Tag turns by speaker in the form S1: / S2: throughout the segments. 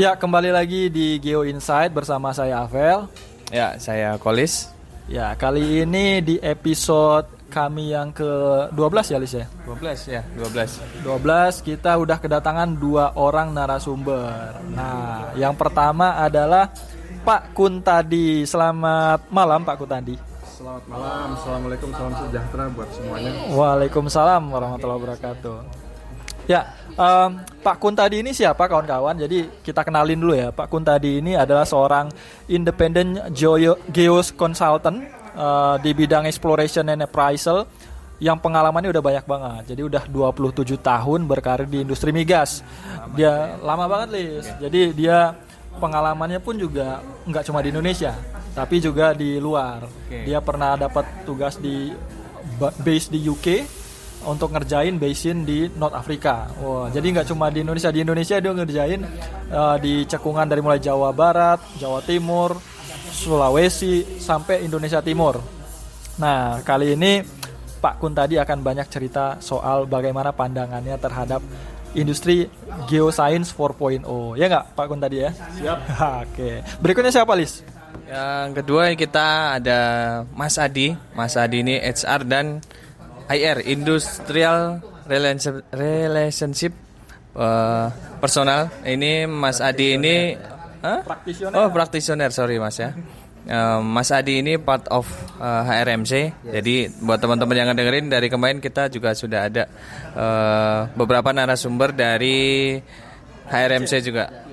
S1: Ya, kembali lagi di Geo Insight bersama saya Avel.
S2: Ya, saya Kolis.
S1: Ya, kali ini di episode kami yang ke-12 ya, Lis ya?
S2: 12 ya, 12.
S1: 12 kita udah kedatangan dua orang narasumber. Nah, yang pertama adalah Pak Kuntadi. Selamat malam Pak Kuntadi.
S3: Selamat malam, Assalamualaikum, salam sejahtera buat semuanya
S1: Waalaikumsalam warahmatullahi wabarakatuh Ya, um, Pak Kuntadi ini siapa kawan-kawan? Jadi kita kenalin dulu ya. Pak Kuntadi ini adalah seorang independent geo geos consultant uh, di bidang exploration and appraisal yang pengalamannya udah banyak banget. Jadi udah 27 tahun berkarir di industri migas. Dia lama banget, Lis. Jadi dia pengalamannya pun juga nggak cuma di Indonesia, tapi juga di luar. Dia pernah dapat tugas di base di UK untuk ngerjain basin di North Africa. Wah, jadi nggak cuma di Indonesia, di Indonesia dia ngerjain uh, di cekungan dari mulai Jawa Barat, Jawa Timur, Sulawesi sampai Indonesia Timur. Nah, kali ini Pak Kun tadi akan banyak cerita soal bagaimana pandangannya terhadap industri geoscience 4.0. Ya nggak Pak Kun tadi ya?
S3: Siap.
S1: Oke. Berikutnya siapa Lis?
S2: Yang kedua kita ada Mas Adi. Mas Adi ini HR dan IR Industrial Relationship uh, Personal. Ini Mas Adi ini huh?
S1: Praktisioner.
S2: Oh, praktisioner, sorry Mas ya. Uh, Mas Adi ini part of uh, HRMC. Jadi buat teman-teman yang dengerin dari kemarin kita juga sudah ada uh, beberapa narasumber dari HRMC juga.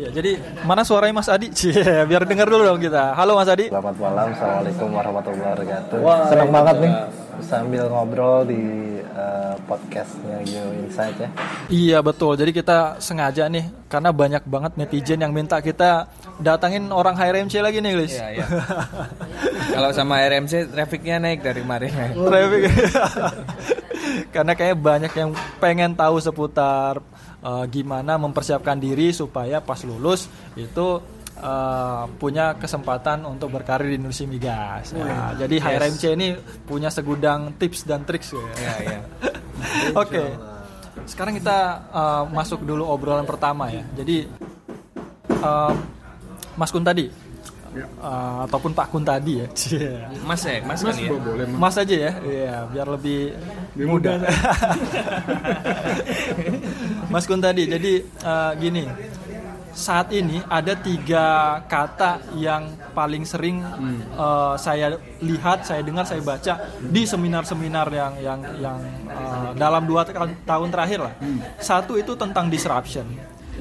S1: Ya, jadi mana suaranya Mas Adi? Cie, biar dengar dulu dong kita. Halo Mas Adi.
S4: Selamat malam, assalamualaikum warahmatullahi wabarakatuh. Senang banget nih sambil ngobrol di uh, podcastnya Geo Insight ya.
S1: Iya betul. Jadi kita sengaja nih karena banyak banget netizen yang minta kita datangin orang HRMC lagi nih, Lis.
S2: Iya, iya. Kalau sama HRMC trafficnya naik dari kemarin.
S1: Traffic. karena kayak banyak yang pengen tahu seputar uh, gimana mempersiapkan diri supaya pas lulus itu uh, punya kesempatan untuk berkarir di industri migas. Nah, jadi HRMC ini punya segudang tips dan triks ya.
S2: Iya, iya.
S1: Oke. Sekarang kita uh, masuk dulu obrolan pertama ya. Jadi uh, Mas Kun tadi uh, ataupun Pak Kun tadi ya.
S2: Mas ya, Mas,
S3: Mas
S2: kali ya.
S3: boleh mas.
S1: Mas aja ya. Iya, biar lebih
S3: Lebih
S1: muda.
S3: muda.
S1: Mas Kun tadi. Jadi uh, gini. Saat ini ada tiga kata yang paling sering uh, saya lihat, saya dengar, saya baca di seminar-seminar yang yang yang uh, dalam dua ta- tahun terakhir lah. Satu itu tentang disruption,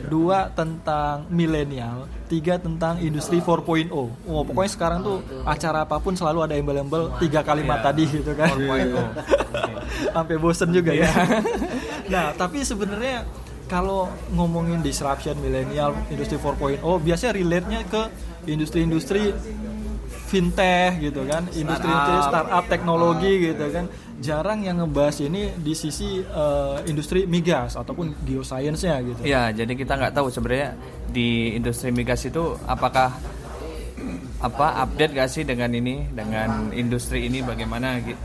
S1: dua tentang milenial, tiga tentang industri 4.0. Oh, pokoknya sekarang tuh acara apa pun selalu ada embel-embel tiga kalimat tadi gitu kan.
S2: 4.0.
S1: Sampai bosen juga ya. nah, tapi sebenarnya kalau ngomongin disruption milenial industri 4.0 biasanya relate-nya ke industri-industri fintech gitu kan, industri-industri startup teknologi gitu kan. Jarang yang ngebahas ini di sisi eh, industri migas ataupun geoscience-nya gitu.
S2: Iya, jadi kita nggak tahu sebenarnya di industri migas itu apakah apa update gak sih dengan ini, dengan industri ini bagaimana gitu.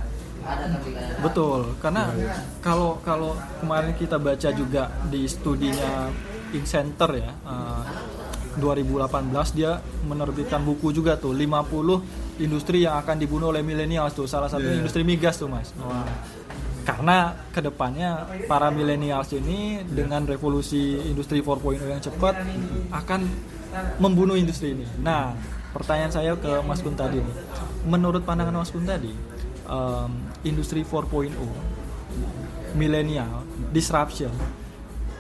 S1: Betul, karena kalau kalau kemarin kita baca juga di studinya Incenter ya, eh, 2018 dia menerbitkan buku juga tuh 50 industri yang akan dibunuh oleh milenial tuh, salah satunya industri migas tuh mas. Wah. Karena ke depannya para milenials ini dengan revolusi industri 4.0 yang cepat akan membunuh industri ini. Nah, pertanyaan saya ke Mas Kun tadi nih, menurut pandangan Mas Kun tadi, em, industri 4.0 milenial disruption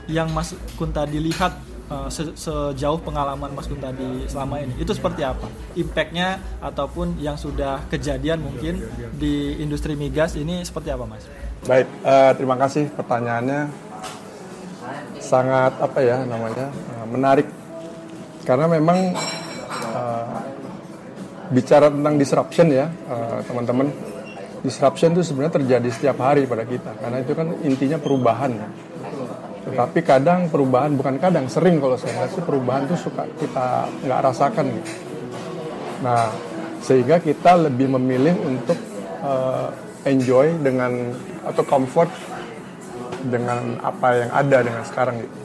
S1: yang Mas Kun tadi lihat eh, se- sejauh pengalaman Mas Kun tadi selama ini itu seperti apa? Impactnya ataupun yang sudah kejadian mungkin di industri migas ini seperti apa Mas?
S3: Baik, eh, terima kasih pertanyaannya. Sangat apa ya namanya eh, menarik. Karena memang eh, bicara tentang disruption ya eh, teman-teman. Disruption itu sebenarnya terjadi setiap hari pada kita. Karena itu kan intinya perubahan ya. Tetapi kadang perubahan bukan kadang sering kalau saya lihat perubahan itu suka kita nggak rasakan gitu. Nah sehingga kita lebih memilih untuk eh, enjoy dengan atau comfort dengan apa yang ada dengan sekarang gitu.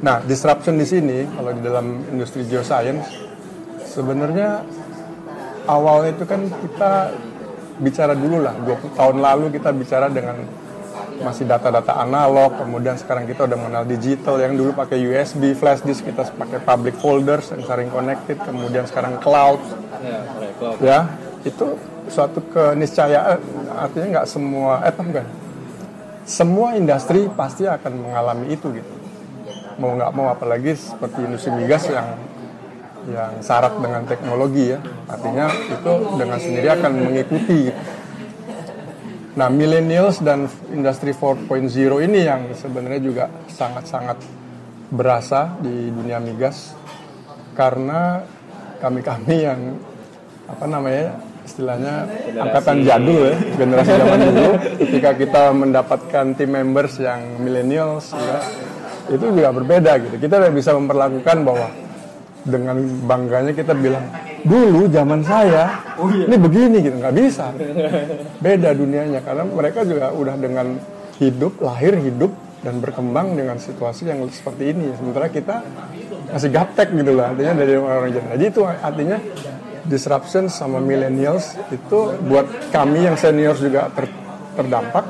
S3: Nah, disruption di sini kalau di dalam industri geoscience sebenarnya awalnya itu kan kita bicara dulu lah 20 tahun lalu kita bicara dengan masih data-data analog kemudian sekarang kita udah mengenal digital yang dulu pakai USB flash disk kita pakai public folders yang sering connected kemudian sekarang cloud. Ya itu suatu keniscayaan artinya nggak semua eh bukan semua industri pasti akan mengalami itu gitu. Mau nggak mau apalagi seperti industri migas yang yang syarat dengan teknologi ya. Artinya itu dengan sendiri akan mengikuti gitu. Nah millennials dan industri 4.0 ini yang sebenarnya juga sangat-sangat berasa di dunia migas karena kami-kami yang apa namanya istilahnya angkatan jadul ya generasi zaman dulu ketika kita mendapatkan team members yang millennials ya, itu juga berbeda gitu. Kita udah bisa memperlakukan bahwa dengan bangganya kita bilang dulu zaman saya ini begini gitu nggak bisa. Beda dunianya karena mereka juga udah dengan hidup lahir hidup dan berkembang dengan situasi yang seperti ini. Sementara kita masih gaptek gitu lah artinya dari orang-orang jadi jadi itu artinya disruption sama millennials itu buat kami yang seniors juga ter, terdampak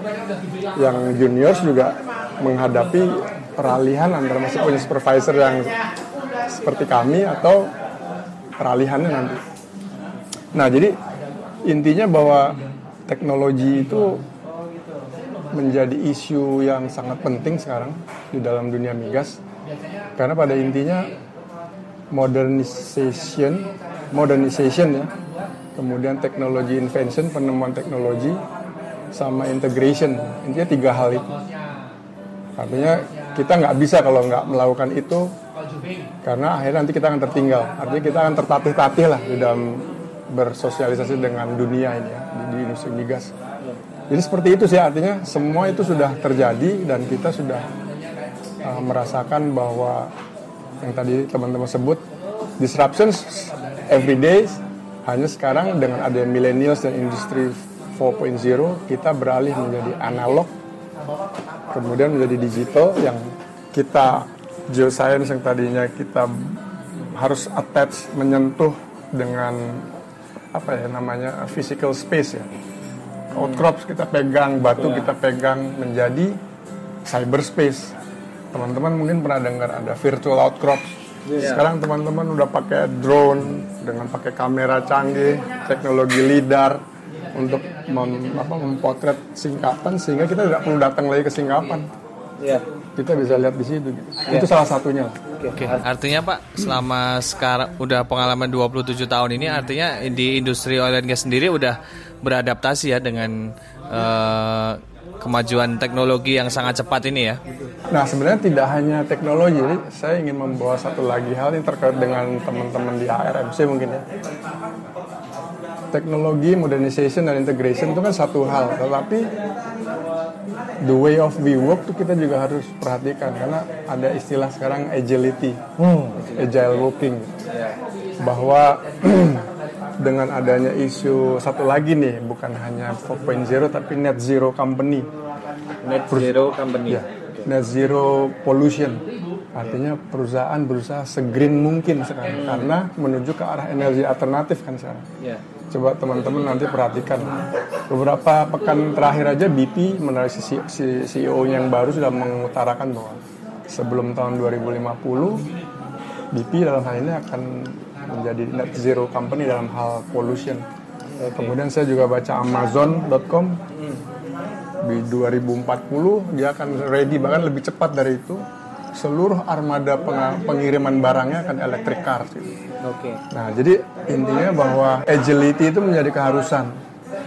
S3: yang juniors juga menghadapi peralihan antara masih punya supervisor yang seperti kami atau peralihannya nanti. Nah, jadi intinya bahwa teknologi itu menjadi isu yang sangat penting sekarang di dalam dunia migas. Karena pada intinya modernization modernization ya kemudian teknologi invention penemuan teknologi sama integration. Intinya tiga hal itu. Artinya kita nggak bisa kalau nggak melakukan itu karena akhirnya nanti kita akan tertinggal. Artinya kita akan tertatih-tatih lah di dalam bersosialisasi dengan dunia ini ya di, di industri migas. Jadi seperti itu sih artinya semua itu sudah terjadi dan kita sudah uh, merasakan bahwa yang tadi teman-teman sebut disruptions every day hanya sekarang dengan ada millennials dan industri 4.0 kita beralih menjadi analog kemudian menjadi digital yang kita geoscience yang tadinya kita harus attach menyentuh dengan apa ya namanya physical space ya. Outcrops kita pegang batu kita pegang menjadi cyberspace teman-teman mungkin pernah dengar ada virtual outcrops sekarang teman-teman udah pakai drone dengan pakai kamera canggih teknologi lidar untuk mem, apa, mempotret singkapan sehingga kita tidak perlu datang lagi ke singkapan.
S4: Iya.
S3: Kita bisa lihat di situ gitu. itu salah satunya
S2: Oke, artinya Pak, selama sekarang udah pengalaman 27 tahun ini artinya di industri oil and gas sendiri udah beradaptasi ya dengan eh, kemajuan teknologi yang sangat cepat ini ya.
S3: Nah sebenarnya tidak hanya teknologi, saya ingin membawa satu lagi hal yang terkait dengan teman-teman di HRMC mungkin ya. Teknologi, modernization dan integration itu kan satu hal, tetapi the way of we work itu kita juga harus perhatikan karena ada istilah sekarang agility, agile working, bahwa dengan adanya isu satu lagi nih bukan hanya 4.0 tapi net zero company.
S4: Net zero company.
S3: ya net zero pollution artinya perusahaan berusaha segreen mungkin sekarang karena menuju ke arah energi alternatif kan sekarang.
S4: Ya.
S3: coba teman-teman nanti perhatikan. Beberapa pekan terakhir aja BP menarik si si CEO yang baru sudah mengutarakan bahwa sebelum tahun 2050 BP dalam hal ini akan menjadi net zero company dalam hal pollution. Kemudian saya juga baca Amazon.com di 2040 dia akan ready bahkan lebih cepat dari itu seluruh armada peng- pengiriman barangnya akan electric car. Gitu.
S4: Oke.
S3: Nah, jadi intinya bahwa agility itu menjadi keharusan.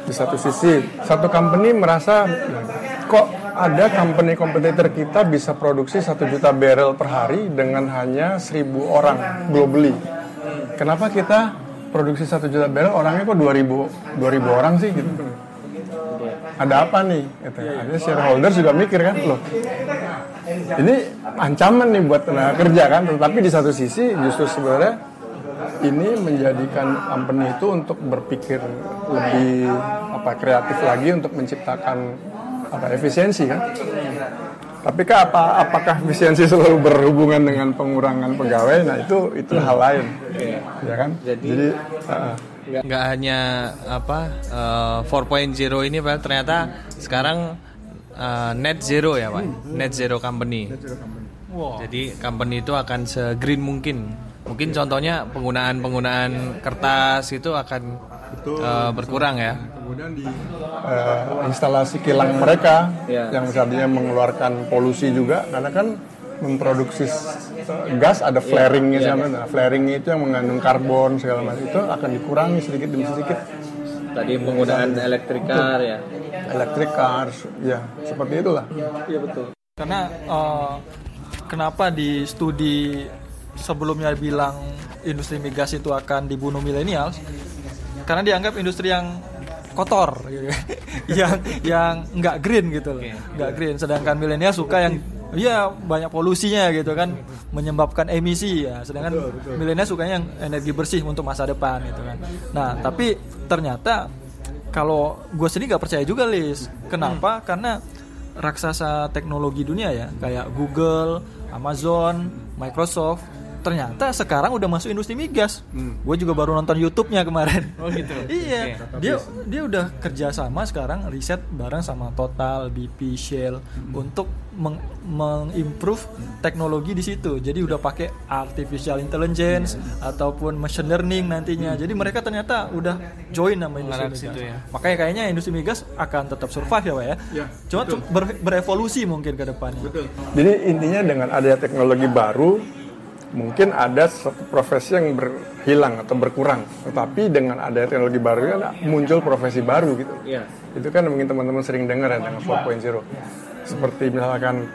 S3: Di satu sisi, satu company merasa kok ada company kompetitor kita bisa produksi satu juta barrel per hari dengan hanya seribu orang globally. Kenapa kita produksi satu juta barrel orangnya kok 2000 2000 orang sih gitu? Ada apa nih? Gitu. Ada shareholders juga mikir kan, loh ini ancaman nih buat tenaga kerja kan tetapi di satu sisi justru sebenarnya ini menjadikan company itu untuk berpikir lebih apa kreatif lagi untuk menciptakan apa efisiensi kan. Tapi kah apa apakah efisiensi selalu berhubungan dengan pengurangan pegawai? Nah itu itu hal lain, ya kan. Jadi, uh,
S2: nggak. Hanya apa eh, 4.0 ini Pak ternyata sekarang eh, net zero ya Pak? Net zero company. Jadi company itu akan se-green mungkin. Mungkin contohnya penggunaan penggunaan kertas itu akan eh, berkurang ya?
S3: Kemudian di uh, instalasi kilang mereka yang seharusnya mengeluarkan polusi juga. Karena kan memproduksi uh, gas ada flaringnya sama nah, flaringnya itu yang mengandung karbon segala macam. Itu akan dikurangi sedikit demi sedikit.
S2: Tadi penggunaan elektrikar ya?
S3: Electric cars ya seperti itulah.
S1: Karena eh, kenapa di studi sebelumnya bilang industri migas itu akan dibunuh milenial? Karena dianggap industri yang kotor, gitu. yang yang nggak green gitu loh, nggak green. Sedangkan milenial suka yang ya banyak polusinya gitu kan, menyebabkan emisi ya. Sedangkan milenial sukanya yang energi bersih untuk masa depan gitu kan. Nah tapi ternyata kalau gue sendiri nggak percaya juga Lis. Kenapa? Karena raksasa teknologi dunia ya kayak Google, Amazon, Microsoft ternyata sekarang udah masuk industri migas. Gue juga baru nonton YouTube-nya kemarin.
S2: Oh gitu.
S1: iya, dia dia udah kerja sama sekarang riset bareng sama Total, BP, Shell untuk meng- mengimprove teknologi di situ. Jadi udah pakai artificial intelligence ataupun machine learning nantinya. Jadi mereka ternyata udah join sama industri migas.
S2: situ ya.
S1: Makanya kayaknya industri migas akan tetap survive ya, Pak ya. Cuma tuh ber- berevolusi mungkin ke depannya.
S3: jadi intinya dengan adanya teknologi baru mungkin ada satu profesi yang berhilang atau berkurang tetapi dengan adanya teknologi baru kan muncul profesi baru gitu. Itu kan mungkin teman-teman sering dengar ya dengan 4.0 seperti misalkan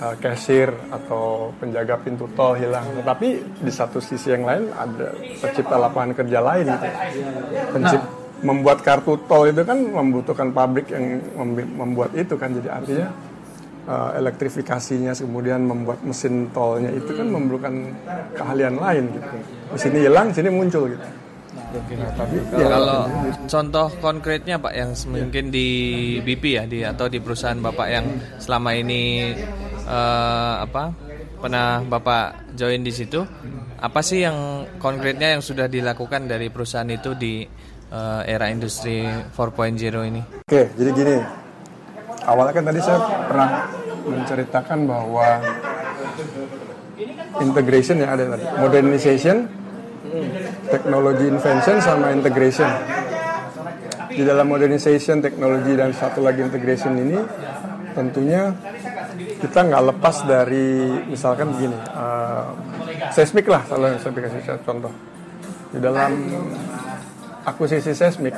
S3: uh, cashier atau penjaga pintu tol hilang. Tetapi di satu sisi yang lain ada tercipta lapangan kerja lain gitu. Pencip- membuat kartu tol itu kan membutuhkan pabrik yang membuat itu kan. Jadi artinya uh, elektrifikasinya kemudian membuat mesin tolnya itu kan memerlukan keahlian lain gitu di sini hilang sini muncul gitu Nah, tapi ya,
S2: Kalau contoh konkretnya Pak yang mungkin di BP ya di atau di perusahaan Bapak yang selama ini eh, apa pernah Bapak join di situ apa sih yang konkretnya yang sudah dilakukan dari perusahaan itu di eh, era industri 4.0 ini?
S3: Oke, jadi gini. Awalnya kan tadi saya pernah menceritakan bahwa integration yang ada tadi, modernization, technology invention sama integration. Di dalam modernization, teknologi dan satu lagi integration ini tentunya kita nggak lepas dari misalkan begini, eh, seismik lah, kalau saya kasih contoh. Di dalam akuisisi seismik,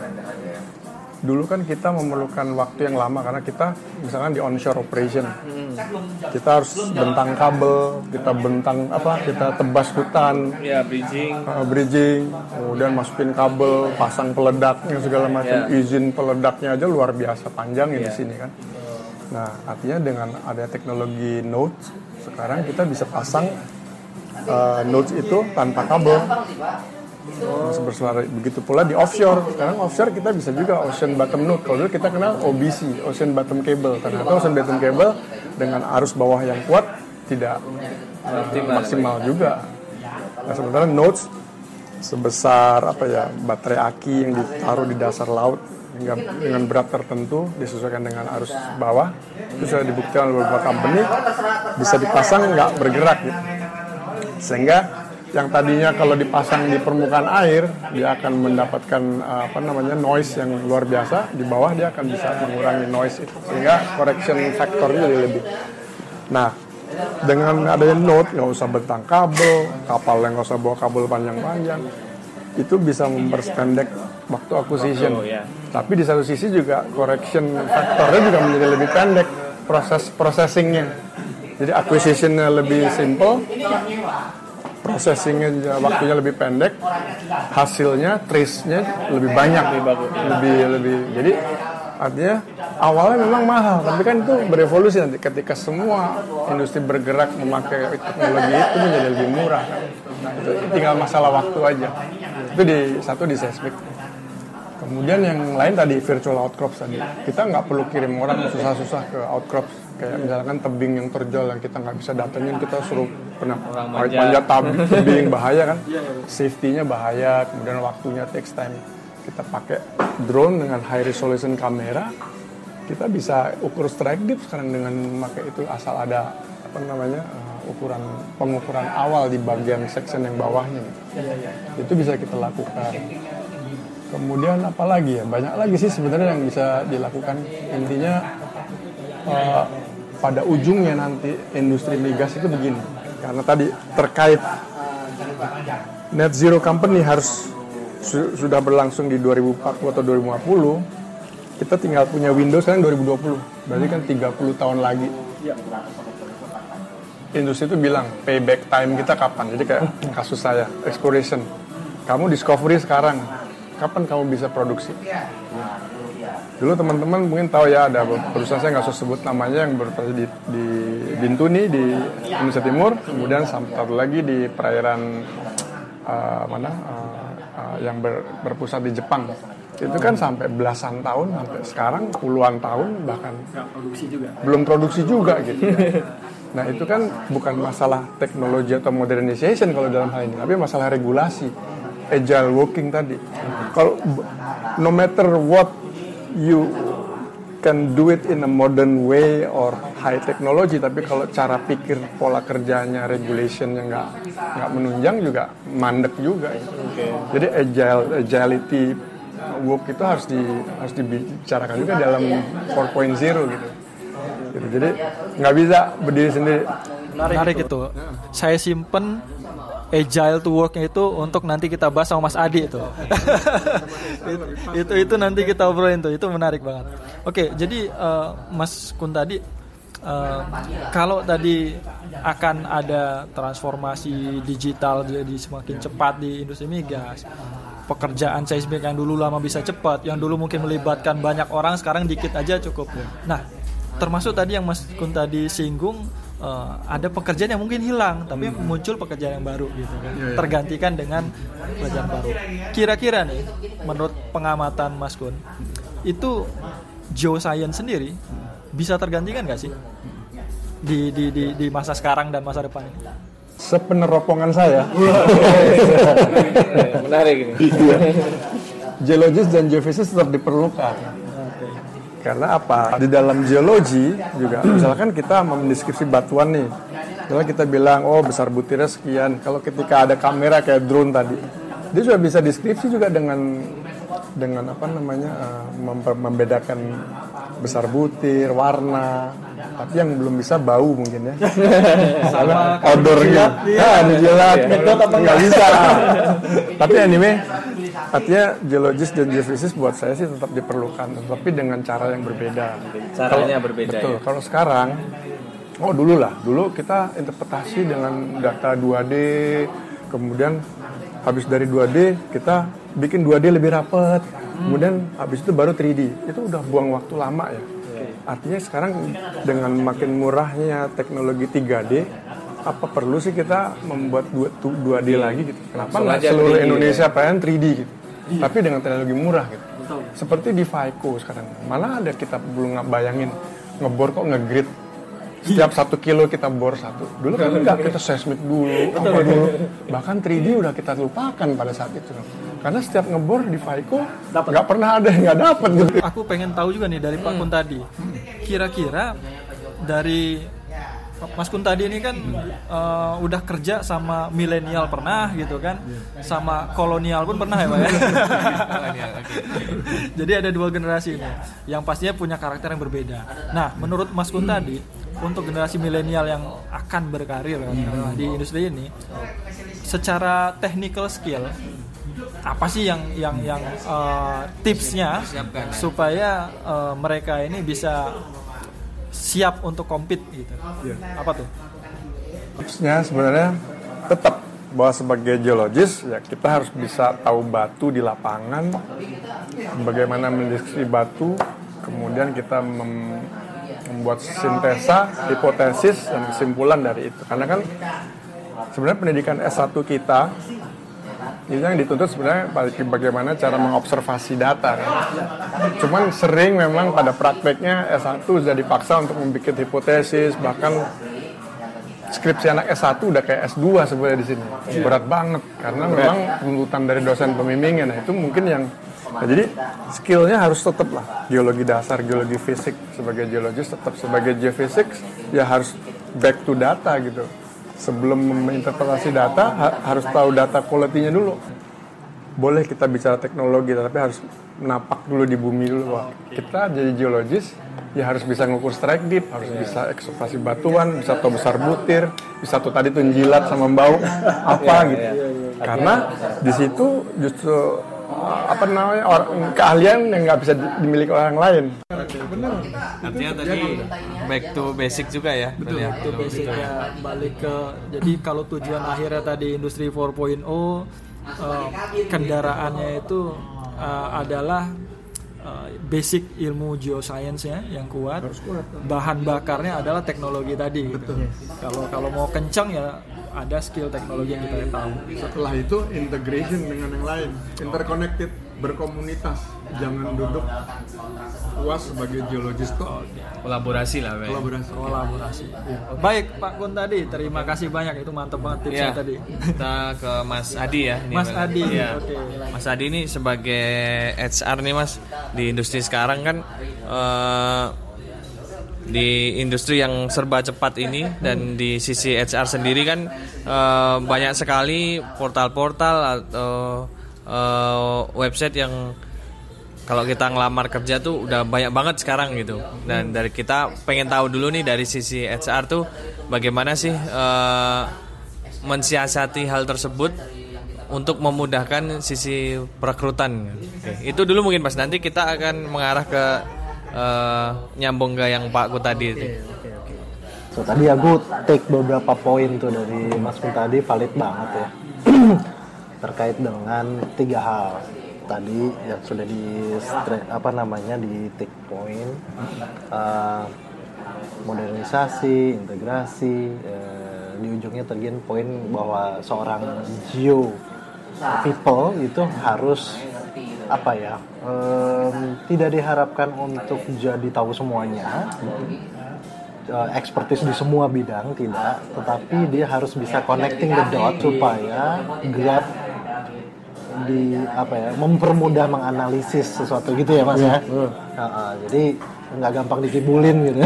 S3: dulu kan kita memerlukan waktu yang lama karena kita misalkan di onshore operation. Kita harus bentang kabel kita bentang apa kita tebas hutan.
S2: Ya bridging.
S3: uh, bridging kemudian masukin kabel pasang peledaknya segala macam. Izin peledaknya aja luar biasa panjang ya di sini kan. Nah artinya dengan ada teknologi nodes sekarang kita bisa pasang uh, nodes itu tanpa kabel Masih bersuara begitu pula di offshore. Sekarang offshore kita bisa juga ocean bottom node kalau dulu kita kenal OBC ocean bottom cable. Ternyata ocean bottom cable dengan arus bawah yang kuat tidak uh, maksimal juga. Nah sementara nodes sebesar apa ya baterai aki yang ditaruh di dasar laut hingga dengan berat tertentu disesuaikan dengan arus bawah. Itu sudah dibuktikan oleh beberapa company. Bisa dipasang nggak bergerak gitu. Sehingga yang tadinya kalau dipasang di permukaan air dia akan mendapatkan uh, apa namanya noise yang luar biasa. Di bawah dia akan bisa mengurangi noise itu sehingga correction factornya jadi lebih. Nah dengan adanya node nggak usah bentang kabel kapal yang nggak usah bawa kabel panjang-panjang itu bisa memperpendek waktu acquisition. Tapi di satu sisi juga correction factornya juga menjadi lebih pendek proses processingnya. Jadi acquisitionnya lebih simple processingnya juga waktunya lebih pendek, hasilnya trace-nya lebih banyak, lebih lebih. Jadi artinya awalnya memang mahal, tapi kan itu berevolusi nanti ketika semua industri bergerak memakai teknologi itu menjadi lebih murah. Itu tinggal masalah waktu aja. Itu di satu di seismik. Kemudian yang lain tadi virtual outcrops tadi. Kita nggak perlu kirim orang susah-susah ke outcrops. Kayak misalkan tebing yang terjal yang kita nggak bisa datengin, kita suruh pernah manjat. tab- tebing bahaya kan. Safety-nya bahaya, kemudian waktunya takes time. Kita pakai drone dengan high resolution kamera, kita bisa ukur strike dip sekarang dengan memakai itu asal ada apa namanya uh, ukuran pengukuran awal di bagian section yang bawahnya. Gitu. itu bisa kita lakukan. Kemudian apa lagi ya? Banyak lagi sih sebenarnya yang bisa dilakukan. Intinya uh, pada ujungnya nanti industri migas itu begini. Karena tadi terkait net zero company harus su- sudah berlangsung di 2040 atau 2050 kita tinggal punya Windows sekarang 2020 berarti kan 30 tahun lagi. Industri itu bilang payback time kita kapan? Jadi kayak kasus saya exploration. Kamu discovery sekarang. Kapan kamu bisa produksi dulu teman-teman mungkin tahu ya ada perusahaan saya nggak usah sebut namanya yang beroperasi di, di Bintuni di Indonesia Timur. Kemudian satu lagi di perairan uh, mana uh, uh, yang ber- berpusat di Jepang. Itu kan sampai belasan tahun sampai sekarang puluhan tahun bahkan belum produksi juga gitu nah itu kan bukan masalah teknologi atau modernization kalau dalam hal ini tapi masalah regulasi agile working tadi. Kalau no matter what you can do it in a modern way or high technology tapi kalau cara pikir pola kerjanya regulationnya nggak nggak menunjang juga mandek juga gitu. jadi agile agility work itu harus di harus dibicarakan juga dalam 4.0 gitu. Gitu. jadi nggak bisa berdiri sendiri
S1: menarik itu saya simpen agile to worknya itu untuk nanti kita bahas sama Mas Adi itu. Itu, itu itu nanti kita obrolin tuh. Itu menarik banget. Oke jadi eh, Mas Kun tadi eh, kalau tadi akan ada transformasi digital jadi semakin cepat di industri migas pekerjaan seismik yang dulu lama bisa cepat yang dulu mungkin melibatkan banyak orang sekarang dikit aja cukup. Nah termasuk tadi yang Mas Kun tadi singgung eh, ada pekerjaan yang mungkin hilang tapi muncul pekerjaan yang baru gitu kan. Tergantikan dengan pekerjaan baru. Kira-kira nih menurut pengamatan Mas Kun itu geoscience sendiri bisa tergantikan gak sih? Di, di, di, di masa sekarang dan masa depan ini?
S3: Sepeneropongan saya.
S2: Menarik ini.
S3: geologis dan geofisik tetap diperlukan karena apa? Di dalam geologi juga misalkan kita mendeskripsi batuan nih. Kalau kita bilang oh besar butirnya sekian. Kalau ketika ada kamera kayak drone tadi dia juga bisa deskripsi juga dengan dengan apa namanya memper- membedakan besar butir warna tapi yang belum bisa bau mungkin ya. Sama odornya ah dijilat nggak bisa. Tapi anyway artinya geologis dan geofisis buat saya sih tetap diperlukan tapi dengan cara yang berbeda.
S2: Caranya berbeda
S3: betul
S2: ya.
S3: kalau sekarang oh dulu lah. Dulu kita interpretasi dengan data 2D kemudian habis dari 2D kita bikin 2D lebih rapat kemudian habis itu baru 3D itu udah buang waktu lama ya artinya sekarang dengan makin murahnya teknologi 3D apa perlu sih kita membuat 2, 2D lagi gitu? Kenapa nggak seluruh
S2: 3D,
S3: Indonesia pengen 3D gitu? Tapi dengan teknologi murah gitu. Seperti di Faiko sekarang mana ada kita belum nggak bayangin ngebor kok ngegrid. Setiap satu kilo kita bor satu. Dulu kan enggak kita seismik dulu apa dulu? Bahkan 3D udah kita lupakan pada saat itu karena setiap ngebor di Faiko nggak pernah ada yang nggak dapat gitu
S1: aku pengen tahu juga nih dari Pak Kun tadi kira-kira dari Mas Kun tadi ini kan eh, udah kerja sama milenial pernah gitu kan? Sama kolonial pun pernah ya Pak ya? Jadi ada dua generasi ini. Yang pastinya punya karakter yang berbeda. Nah menurut Mas Kun tadi untuk generasi milenial yang akan berkarir kan, di industri ini secara technical skill apa sih yang yang yang eh, tipsnya supaya eh, mereka ini bisa siap untuk compete gitu? Apa tuh?
S3: Tipsnya sebenarnya tetap bahwa sebagai geologis ya kita harus bisa tahu batu di lapangan bagaimana mendeskripsi batu kemudian kita mem- membuat sintesa hipotesis dan kesimpulan dari itu. Karena kan sebenarnya pendidikan S1 kita itu yang dituntut sebenarnya bagaimana cara mengobservasi data kan. Cuman sering memang pada prakteknya S1 sudah dipaksa untuk membuat hipotesis bahkan skripsi anak S1 udah kayak S2 sebenarnya di sini. Berat banget karena memang tuntutan dari dosen pembimbingnya. Nah, itu mungkin yang nah, jadi skillnya harus tetap lah geologi dasar, geologi fisik sebagai geologis tetap sebagai geofisik ya harus back to data gitu. Sebelum menginterpretasi data ha- harus tahu data quality-nya dulu. Boleh kita bicara teknologi tapi harus napak dulu di bumi dulu Wah, kita jadi geologis ya harus bisa ngukur strike deep, harus bisa ekskavasi batuan, bisa tahu besar butir, bisa tuh tadi tuh jilat sama bau apa gitu. Karena di situ justru apa namanya orang keahlian yang nggak bisa di- dimiliki orang lain.
S2: Artinya tadi back to basic juga ya.
S1: Betul,
S2: ya.
S1: itu basicnya balik ke jadi kalau tujuan akhirnya tadi industri 4.0 eh, kendaraannya itu eh, adalah eh, basic ilmu geoscience-nya yang kuat. Bahan bakarnya adalah teknologi tadi. gitu. Kalau kalau mau kencang ya ada skill teknologi yang kita tahu.
S3: Setelah itu integration dengan yang lain, interconnected, berkomunitas. Jangan duduk puas sebagai geologis tuh
S2: Kolaborasi lah, Bay.
S3: kolaborasi.
S1: Kolaborasi. Baik Pak Kun tadi, terima kasih banyak itu mantap banget tipsnya
S2: Ya,
S1: tadi.
S2: kita ke Mas Adi ya. Ini,
S1: Mas Adi,
S2: Ya.
S1: oke.
S2: Mas Adi ini sebagai HR nih Mas di industri sekarang kan eh, di industri yang serba cepat ini dan di sisi HR sendiri kan eh, banyak sekali portal-portal atau eh, website yang kalau kita ngelamar kerja tuh udah banyak banget sekarang gitu. Dan dari kita pengen tahu dulu nih dari sisi HR tuh bagaimana sih eh, mensiasati hal tersebut untuk memudahkan sisi perekrutan. Oke, itu dulu mungkin mas. Nanti kita akan mengarah ke eh, nyambung ke yang Pak Ku tadi itu.
S4: So tadi aku take beberapa poin tuh dari Mas Kun tadi valid banget ya. Terkait dengan tiga hal tadi yang sudah di apa namanya di take point Eh, modernisasi, integrasi, eh, di ujungnya terjun poin bahwa seorang geo people itu harus apa ya em, tidak diharapkan untuk jadi tahu semuanya. Uh, expertise di semua bidang tidak, tetapi dia harus bisa connecting the dot supaya grab di apa ya mempermudah menganalisis sesuatu gitu ya mas ya. Uh, uh, jadi nggak gampang dikibulin gitu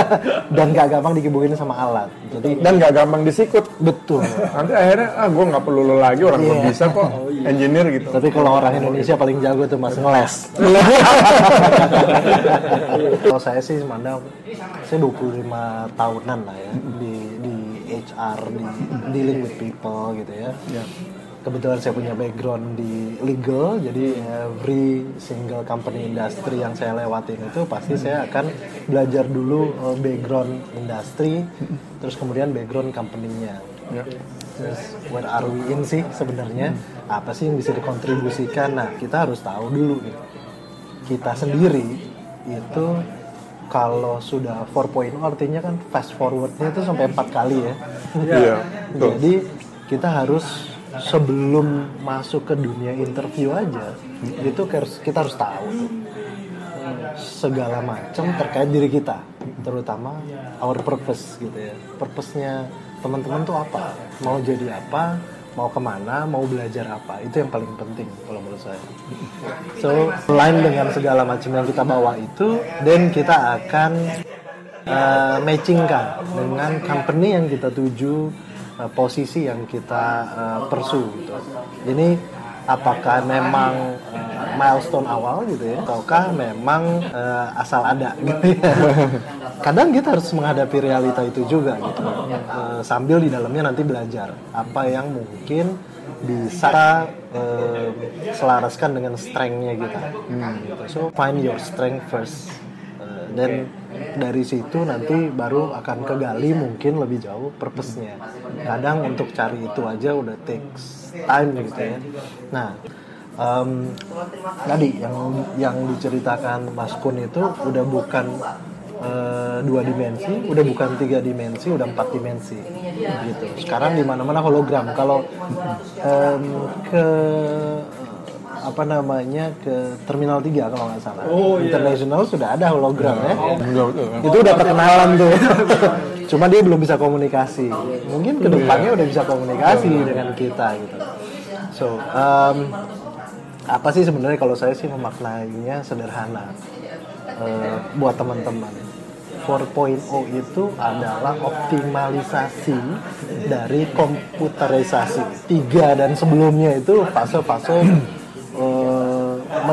S4: dan nggak gampang dikibulin sama alat. Jadi
S3: Dan nggak gampang disikut.
S4: betul.
S3: Nanti akhirnya ah gue nggak perlu lo lagi orang
S4: Iya.
S3: bisa kok engineer gitu.
S4: Tapi kalau orang Indonesia paling jago tuh mas ngeles. kalau saya sih mandang saya 25 tahunan lah ya di di HR di dealing with people gitu ya. Kebetulan saya punya background di legal, jadi every single company industry yang saya lewatin itu pasti saya akan belajar dulu uh, background industri, terus kemudian background company-nya. Terus where are we in sih sebenarnya? Apa sih yang bisa dikontribusikan? Nah, kita harus tahu dulu nih. Kita sendiri itu kalau sudah 4.0 artinya kan fast forwardnya itu sampai empat kali ya.
S3: Iya, betul.
S4: Jadi kita harus sebelum masuk ke dunia interview aja itu harus kita harus tahu tuh segala macam terkait diri kita terutama our purpose gitu ya. Purpose-nya teman-teman tuh apa? Mau jadi apa? Mau ke mana? Mau belajar apa? Itu yang paling penting kalau menurut saya. So selain dengan segala macam yang kita bawa itu dan kita akan uh, matchingkan dengan company yang kita tuju uh, posisi yang kita uh, pursue gitu. Ini apakah memang uh, milestone awal gitu ya ataukah memang uh, asal ada gitu ya? Kadang kita harus menghadapi realita itu juga gitu. Uh, sambil di dalamnya nanti belajar apa yang mungkin bisa uh, selaraskan dengan strength-nya kita. Gitu. so find your strength first. Uh, dan dari situ nanti baru akan kegali mungkin lebih jauh purpose-nya. Kadang untuk cari itu aja udah takes time gitu ya. Nah, em, tadi yang yang diceritakan Mas Kun itu udah bukan eh, dua dimensi, udah bukan tiga dimensi, udah empat dimensi, gitu. Sekarang di mana-mana hologram. Kalau em, ke apa namanya ke Terminal 3 kalau nggak salah, International sudah ada hologram ya.
S3: Enggak betul.
S4: Itu udah perkenalan tuh. Cuma dia belum bisa komunikasi. Mungkin ke depannya udah bisa komunikasi dengan kita gitu. So, um, apa sih sebenarnya kalau saya sih memaknainya sederhana Eh, buat teman-teman. 4.0 itu adalah optimalisasi dari komputerisasi. Tiga dan sebelumnya itu fase-fase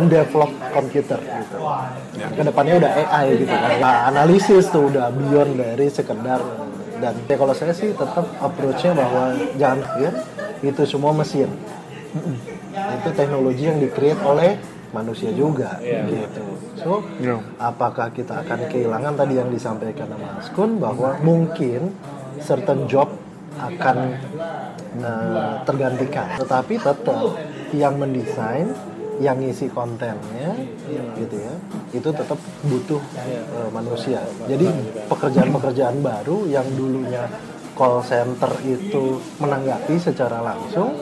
S4: mendevelop komputer gitu. Ke depannya udah AI gitu kan. Nah, analisis tuh udah beyond dari sekedar dan ya kalau saya sih tetap approach-nya bahwa jangan pikir itu semua mesin. Itu teknologi yang di-create oleh manusia juga gitu. So,
S3: Iya.
S4: apakah kita akan kehilangan tadi yang disampaikan sama Mas Kun bahwa mungkin certain job akan eh, tergantikan, tetapi tetap yang mendesain, yang ngisi kontennya, gitu ya, itu tetap butuh eh, manusia. Jadi pekerjaan-pekerjaan baru yang dulunya call center itu menanggapi secara langsung,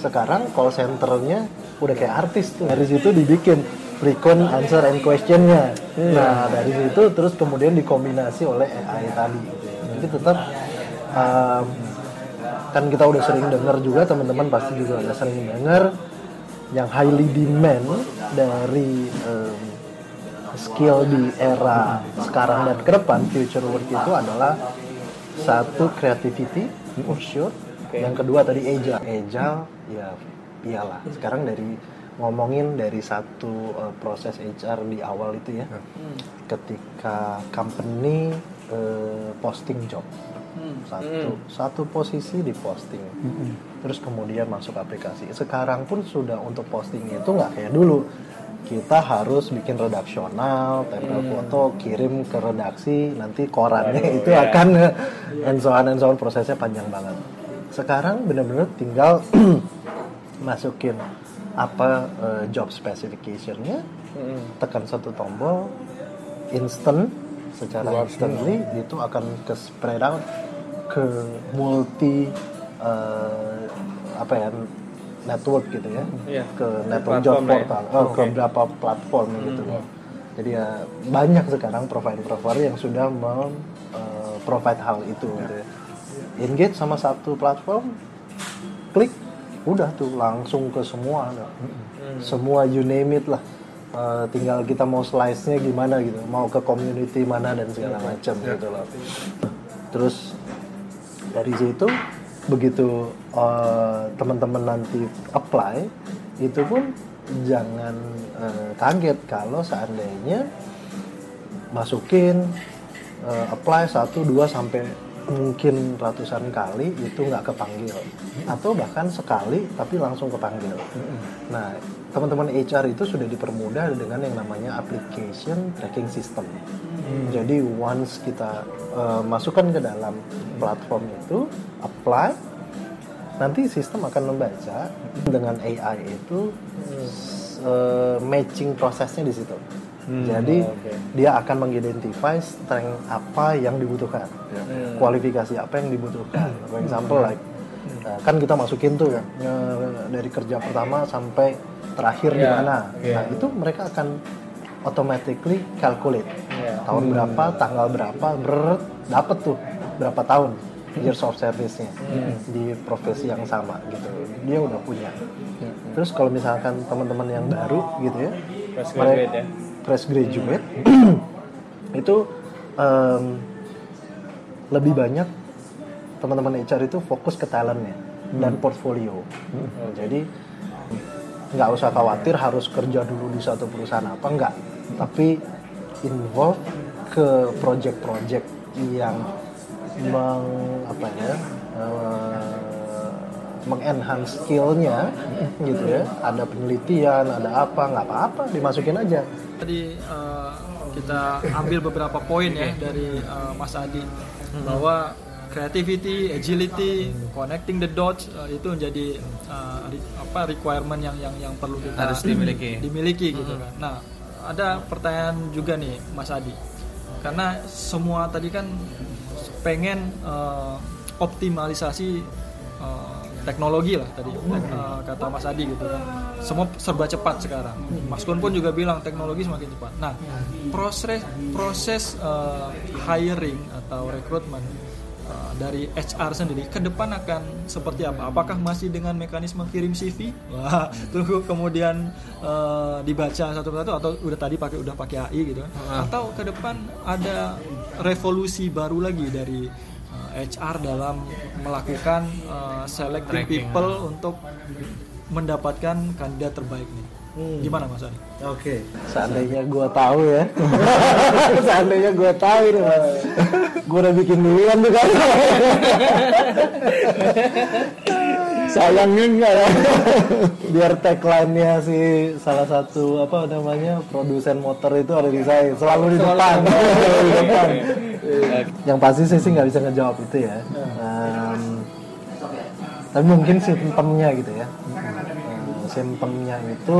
S4: sekarang call centernya udah kayak artis tuh. Dari situ dibikin frequent answer and questionnya. Nah dari situ terus kemudian dikombinasi oleh AI tadi. Gitu ya. Jadi tetap um, kan kita udah sering dengar juga teman-teman pasti juga udah sering dengar yang highly demand dari um, skill di era sekarang dan ke depan future work itu adalah satu creativity for sure yang kedua tadi agile. Agile ya iyalah. Sekarang dari ngomongin dari satu uh, proses HR di awal itu ya. Ketika company uh, posting job satu satu posisi di posting. Terus kemudian masuk aplikasi. Sekarang pun sudah untuk posting itu nggak kayak dulu. Kita harus bikin redaksional, tempel foto, kirim ke redaksi, nanti korannya itu akan and so on and so on prosesnya panjang banget. Sekarang benar-benar tinggal masukin apa eh, job specificationnya, tekan satu tombol, instant secara instantly itu akan ke spread out ke multi eh, apa ya network gitu ya.
S2: Iya.
S4: ke network job
S2: ya.
S4: portal. Oh, ke beberapa platform gitu. Loh jadi ya banyak sekarang provider-provider yang sudah mem eh, provide hal itu gitu ya. Engage sama satu platform klik udah tuh langsung ke semua. Ada. semua you name it lah Eh, tinggal kita mau slice nya gimana gitu mau ke community mana dan segala macam gitu loh. Terus dari situ begitu eh, teman-teman nanti apply itu pun jangan eh, kaget kalau seandainya masukin eh, apply satu dua sampai mungkin ratusan kali itu nggak kepanggil atau bahkan sekali tapi langsung kepanggil. Nah teman-teman HR itu sudah dipermudah dengan yang namanya application tracking system. Jadi once kita eh, masukkan ke dalam platform itu apply nanti sistem akan membaca dengan AI itu eh, matching prosesnya di situ. Jadi dia akan mengidentify strength apa yang dibutuhkan, kualifikasi apa yang dibutuhkan. For example, like eh, kan kita masukin tuh ya dari kerja pertama sampai terakhir di
S2: Iya,
S4: mana.
S2: iya.
S4: Nah itu mereka akan automatically calculate
S2: Iya.
S4: tahun berapa, tanggal berapa, ber dapat tuh berapa tahun years of service-nya di profesi yang sama gitu. Dia udah punya. Terus kalau misalkan teman-teman yang baru gitu ya, mereka-
S2: ya.
S4: Fresh graduate itu em, lebih banyak teman-teman HR itu fokus ke talentnya dan portfolio. Jadi nggak usah khawatir harus kerja dulu di satu perusahaan apa enggak, tapi involve ke project-project yang meng apa ya eh, mengenhance skillnya gitu ya ada penelitian ada apa nggak apa-apa dimasukin aja
S1: Tadi eh, kita ambil beberapa poin ya dari eh, Mas Adi bahwa creativity, agility, connecting the dots eh, itu menjadi eh, re- apa requirement yang yang yang perlu kita
S2: Harus dimiliki.
S1: dimiliki gitu kan. Nah, ada pertanyaan juga nih Mas Adi. karena semua tadi kan pengen eh, optimalisasi eh, teknologi lah tadi eh, kata Mas Adi gitu kan. Semua serba cepat sekarang. Mas Kun pun juga bilang teknologi semakin cepat. Nah proses proses eh, hiring atau rekrutmen eh, dari HR sendiri ke depan akan seperti apa? Apakah masih dengan mekanisme kirim CV wah tunggu kemudian eh, dibaca satu-satu atau udah tadi pakai udah pakai AI gitu? Kan atau ke depan ada revolusi baru lagi dari HR dalam melakukan eh, selecting people untuk mendapatkan kandidat terbaik nih. Gimana Mas Ani?
S4: Oke. Seandainya gua tahu ya. Seandainya gua tahu ini mas. Gua udah bikin duluan tuh kan. Sayangnya enggak ya. Biar tagline-nya si salah satu apa namanya produsen motor itu ada di saya. Selalu di depan. Selalu di depan. Yang pasti saya sih nggak bisa ngejawab itu ya. Em, tapi mungkin simptomnya gitu ya. Eh, simptomnya itu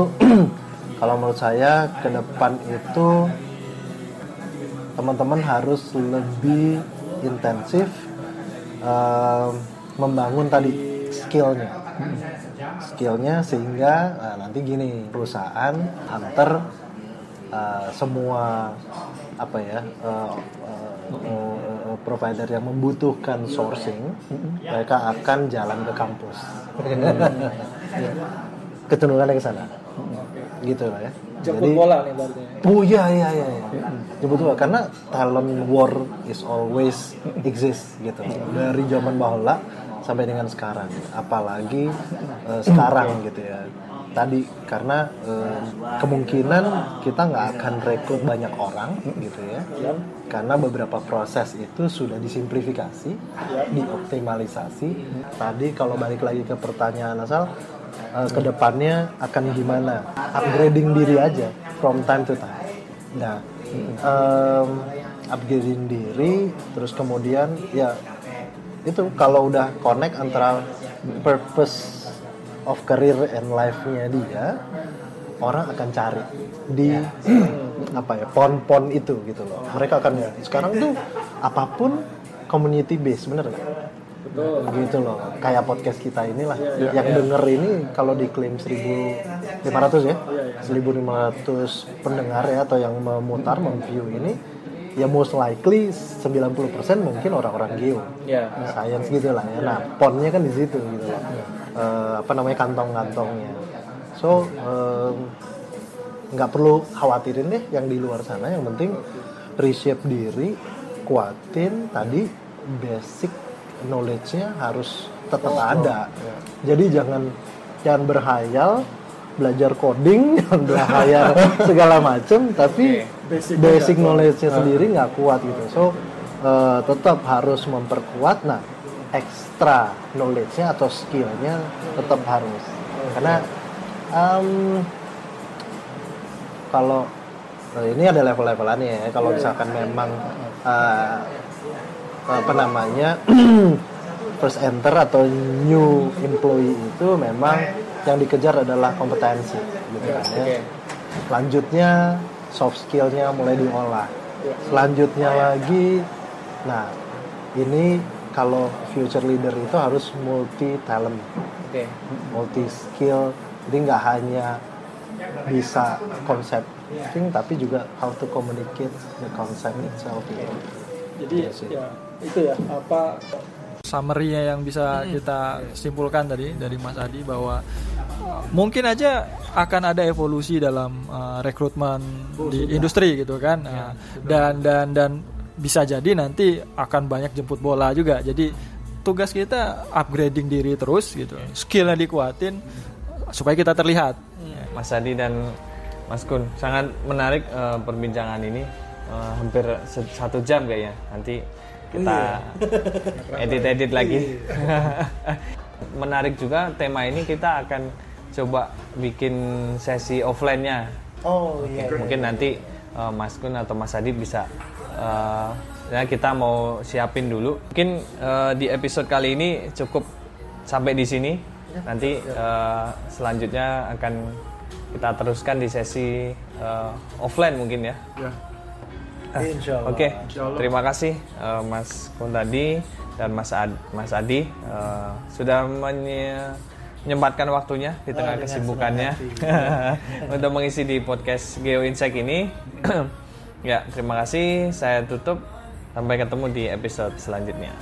S4: kalau menurut saya ke depan itu teman-teman harus lebih intensif em, membangun tadi skillnya skillnya sehingga nah, nanti gini perusahaan hunter eh, semua apa ya eh, eh, eh, provider yang membutuhkan sourcing mereka akan jalan ke kampus kecenderungannya ke sana gitu lah ya
S1: Jemput bola nih berarti.
S4: Oh iya iya iya. iya. Jemput bola karena talent war is always exist gitu. Dari zaman bahula sampai dengan sekarang. Apalagi eh, sekarang gitu ya. Tadi karena eh, kemungkinan kita nggak akan rekrut banyak orang gitu ya. Karena beberapa proses itu sudah disimplifikasi, dioptimalisasi. Tadi kalau balik lagi ke pertanyaan asal eh, ke depannya akan gimana upgrading diri aja from time to time nah em, upgrading diri terus kemudian ya itu kalau udah connect antara purpose of career and life-nya dia orang akan cari di apa ya pon-pon itu gitu loh. Mereka akan sekarang tuh apa pun community base bener nggak? Gitu loh. Kayak podcast kita inilah yang denger ini kalau diklaim 1500 ya 1500 pendengar ya atau yang memutar memview ini ya most likely 90% mungkin orang-orang geo.
S1: Ya.
S4: science gitu lah ya. Nah ponnya kan di situ gitu loh. Eh, apa namanya kantong-kantongnya. So em, nggak perlu khawatirin deh yang di luar sana. Yang penting reshape diri kuatin. Tadi basic knowledge-nya harus tetap ada. jadi jangan jangan berhayal belajar coding jangan berhayal segala macem tapi basic, knowledge-nya sendiri nggak kuat gitu. So eh, tetap harus memperkuat nah extra knowledge-nya atau skill-nya tetap harus. Karena em, kalau eh, ini ada level-levelannya ya kalau misalkan memang eh, apa namanya first enter atau new employee itu memang yang dikejar adalah kompetensi gitu kan ya. Selanjutnya soft skillnya mulai diolah. Selanjutnya lagi, nah ini kalau future leader itu harus multi talent, multi skill. Jadi nggak hanya bisa konsep thing, tapi juga how to communicate the concept itself gitu.
S1: Jadi
S4: Iya
S1: ya itu ya apa summary-nya yang bisa kita simpulkan tadi dari Mas Adi bahwa uh, mungkin aja akan ada evolusi dalam uh, rekrutmen di industri gitu kan. Uh, dan dan dan bisa jadi nanti akan banyak jemput bola juga. Jadi tugas kita upgrading diri terus gitu. Skillnya dikuatin supaya kita terlihat.
S2: Mas Adi dan Mas Kun sangat menarik eh, perbincangan ini. Eh, hampir satu jam kayaknya. Nanti kita edit-edit lagi. Menarik juga tema ini kita akan coba bikin sesi offline-nya.
S4: Oh iya.
S2: mungkin nanti eh, Mas Kun atau Mas Adi bisa eh, ya kita mau siapin dulu. Mungkin eh, di episode kali ini cukup sampai di sini. Nanti eh, selanjutnya akan kita teruskan di sesi eh, offline mungkin ya
S4: Insya Allah.
S2: Oke, terima kasih eh, Mas Kuntadi dan Mas Ad- Mas Adi eh, sudah menye- menyempatkan waktunya di tengah
S4: dengan
S2: kesibukannya untuk mengisi di podcast Geo Insight ini. ya, terima kasih. Saya tutup. Sampai ketemu di episode selanjutnya.